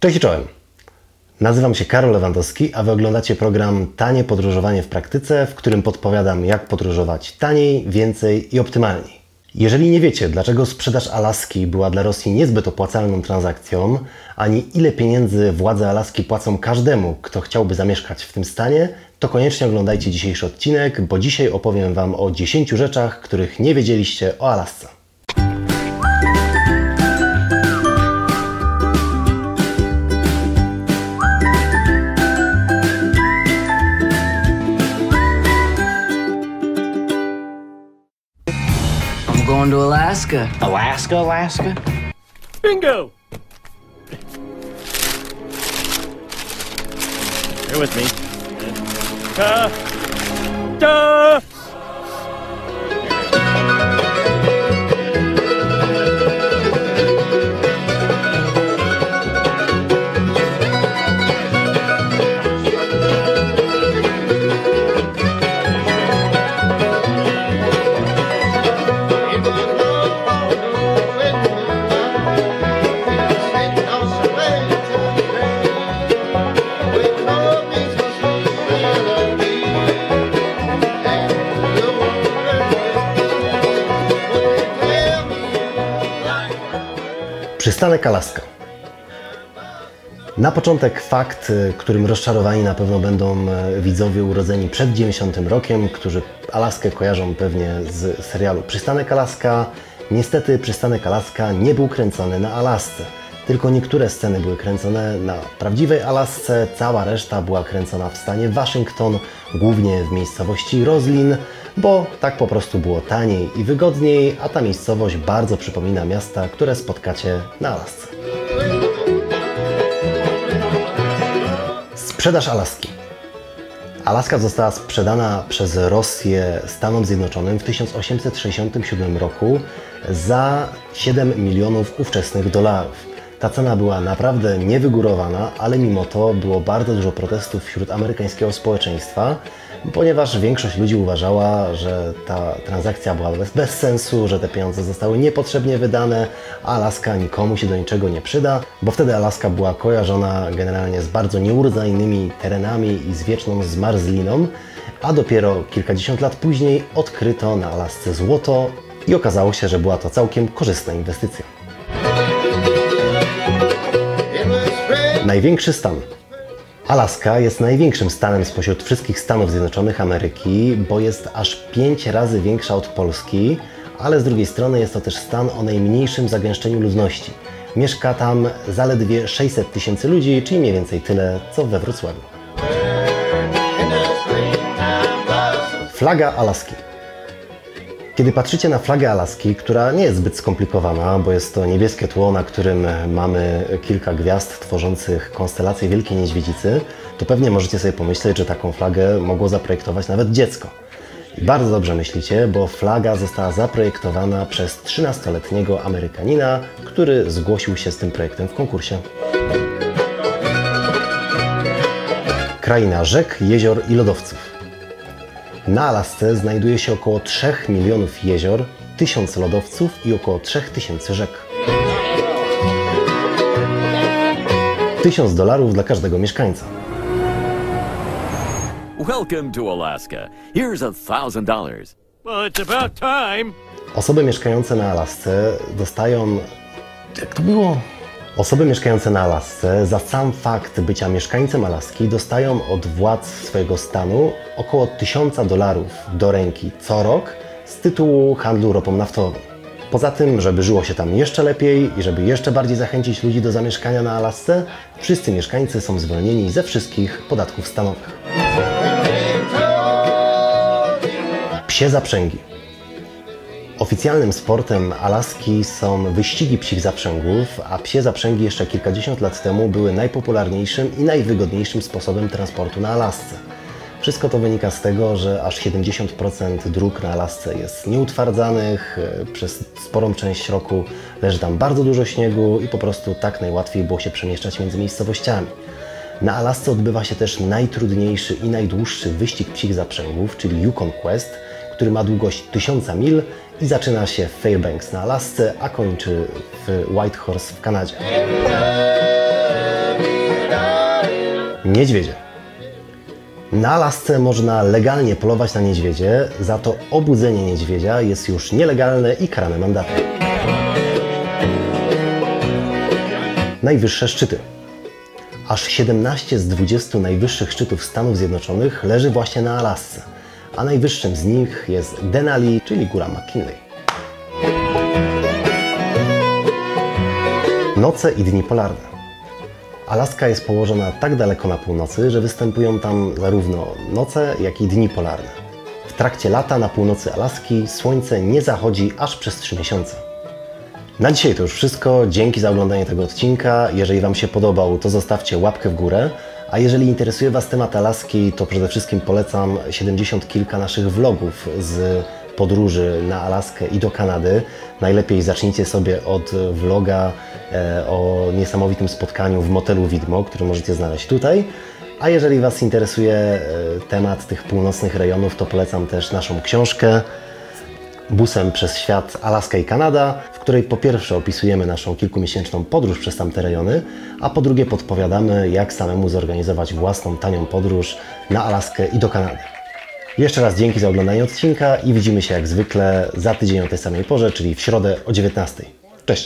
Cześć i czołem. Nazywam się Karol Lewandowski, a Wy oglądacie program Tanie Podróżowanie w Praktyce, w którym podpowiadam, jak podróżować taniej, więcej i optymalniej. Jeżeli nie wiecie, dlaczego sprzedaż Alaski była dla Rosji niezbyt opłacalną transakcją, ani ile pieniędzy władze Alaski płacą każdemu, kto chciałby zamieszkać w tym stanie, to koniecznie oglądajcie dzisiejszy odcinek, bo dzisiaj opowiem Wam o 10 rzeczach, których nie wiedzieliście o Alasce. I'm going to Alaska. Alaska, Alaska? Bingo! Bear with me. Uh, duh! Przystanek Alaska. Na początek fakt, y, którym rozczarowani na pewno będą y, widzowie urodzeni przed 90 rokiem, którzy Alaskę kojarzą pewnie z serialu Przystanek Alaska. Niestety Przystanek Alaska nie był kręcony na Alasce. Tylko niektóre sceny były kręcone na prawdziwej Alasce, cała reszta była kręcona w stanie Waszyngton, głównie w miejscowości Roslin, bo tak po prostu było taniej i wygodniej, a ta miejscowość bardzo przypomina miasta, które spotkacie na Alasce. Sprzedaż Alaski. Alaska została sprzedana przez Rosję Stanom Zjednoczonym w 1867 roku za 7 milionów ówczesnych dolarów. Ta cena była naprawdę niewygórowana, ale mimo to było bardzo dużo protestów wśród amerykańskiego społeczeństwa, ponieważ większość ludzi uważała, że ta transakcja była bez, bez sensu, że te pieniądze zostały niepotrzebnie wydane, Alaska nikomu się do niczego nie przyda, bo wtedy Alaska była kojarzona generalnie z bardzo nieurodzajnymi terenami i z wieczną zmarzliną, a dopiero kilkadziesiąt lat później odkryto na Alasce złoto i okazało się, że była to całkiem korzystna inwestycja. Największy stan. Alaska jest największym stanem spośród wszystkich Stanów Zjednoczonych Ameryki, bo jest aż 5 razy większa od Polski, ale z drugiej strony jest to też stan o najmniejszym zagęszczeniu ludności. Mieszka tam zaledwie 600 tysięcy ludzi, czyli mniej więcej tyle co we Wrocławiu. Flaga Alaski. Kiedy patrzycie na flagę Alaski, która nie jest zbyt skomplikowana, bo jest to niebieskie tło, na którym mamy kilka gwiazd tworzących konstelację Wielkiej Niedźwiedzicy, to pewnie możecie sobie pomyśleć, że taką flagę mogło zaprojektować nawet dziecko. I bardzo dobrze myślicie, bo flaga została zaprojektowana przez 13-letniego Amerykanina, który zgłosił się z tym projektem w konkursie. Kraina rzek, jezior i lodowców. Na Alasce znajduje się około 3 milionów jezior, 1000 lodowców i około 3000 rzek. 1000 dolarów dla każdego mieszkańca. Welcome to Alaska. Here's a thousand dollars. Well, it's about time. Osoby mieszkające na Alasce dostają. Jak to było? Osoby mieszkające na Alasce za sam fakt bycia mieszkańcem Alaski dostają od władz swojego stanu około 1000 dolarów do ręki co rok z tytułu handlu ropą naftową. Poza tym, żeby żyło się tam jeszcze lepiej i żeby jeszcze bardziej zachęcić ludzi do zamieszkania na Alasce, wszyscy mieszkańcy są zwolnieni ze wszystkich podatków stanowych. Psie zaprzęgi. Oficjalnym sportem Alaski są wyścigi psich zaprzęgów, a psie zaprzęgi jeszcze kilkadziesiąt lat temu były najpopularniejszym i najwygodniejszym sposobem transportu na Alasce. Wszystko to wynika z tego, że aż 70% dróg na Alasce jest nieutwardzanych, przez sporą część roku leży tam bardzo dużo śniegu i po prostu tak najłatwiej było się przemieszczać między miejscowościami. Na Alasce odbywa się też najtrudniejszy i najdłuższy wyścig psich zaprzęgów, czyli Yukon Quest, który ma długość 1000 mil i zaczyna się w Fairbanks na Alasce, a kończy w Whitehorse w Kanadzie. Niedźwiedzie. Na Alasce można legalnie polować na niedźwiedzie, za to obudzenie niedźwiedzia jest już nielegalne i karane mandatem. Najwyższe szczyty. Aż 17 z 20 najwyższych szczytów Stanów Zjednoczonych leży właśnie na Alasce, a najwyższym z nich jest Denali, czyli góra McKinley. Noce i dni polarne. Alaska jest położona tak daleko na północy, że występują tam zarówno noce, jak i dni polarne. W trakcie lata na północy Alaski słońce nie zachodzi aż przez 3 miesiące. Na dzisiaj to już wszystko. Dzięki za oglądanie tego odcinka. Jeżeli Wam się podobał, to zostawcie łapkę w górę. A jeżeli interesuje Was temat Alaski, to przede wszystkim polecam 70 kilka naszych vlogów z podróży na Alaskę i do Kanady. Najlepiej zacznijcie sobie od vloga e, o niesamowitym spotkaniu w motelu Widmo, który możecie znaleźć tutaj. A jeżeli Was interesuje e, temat tych północnych rejonów, to polecam też naszą książkę busem przez świat Alaska i Kanada, w której po pierwsze opisujemy naszą kilkumiesięczną podróż przez tamte rejony, a po drugie podpowiadamy, jak samemu zorganizować własną tanią podróż na Alaskę i do Kanady. Jeszcze raz dzięki za oglądanie odcinka i widzimy się jak zwykle za tydzień o tej samej porze, czyli w środę o 19.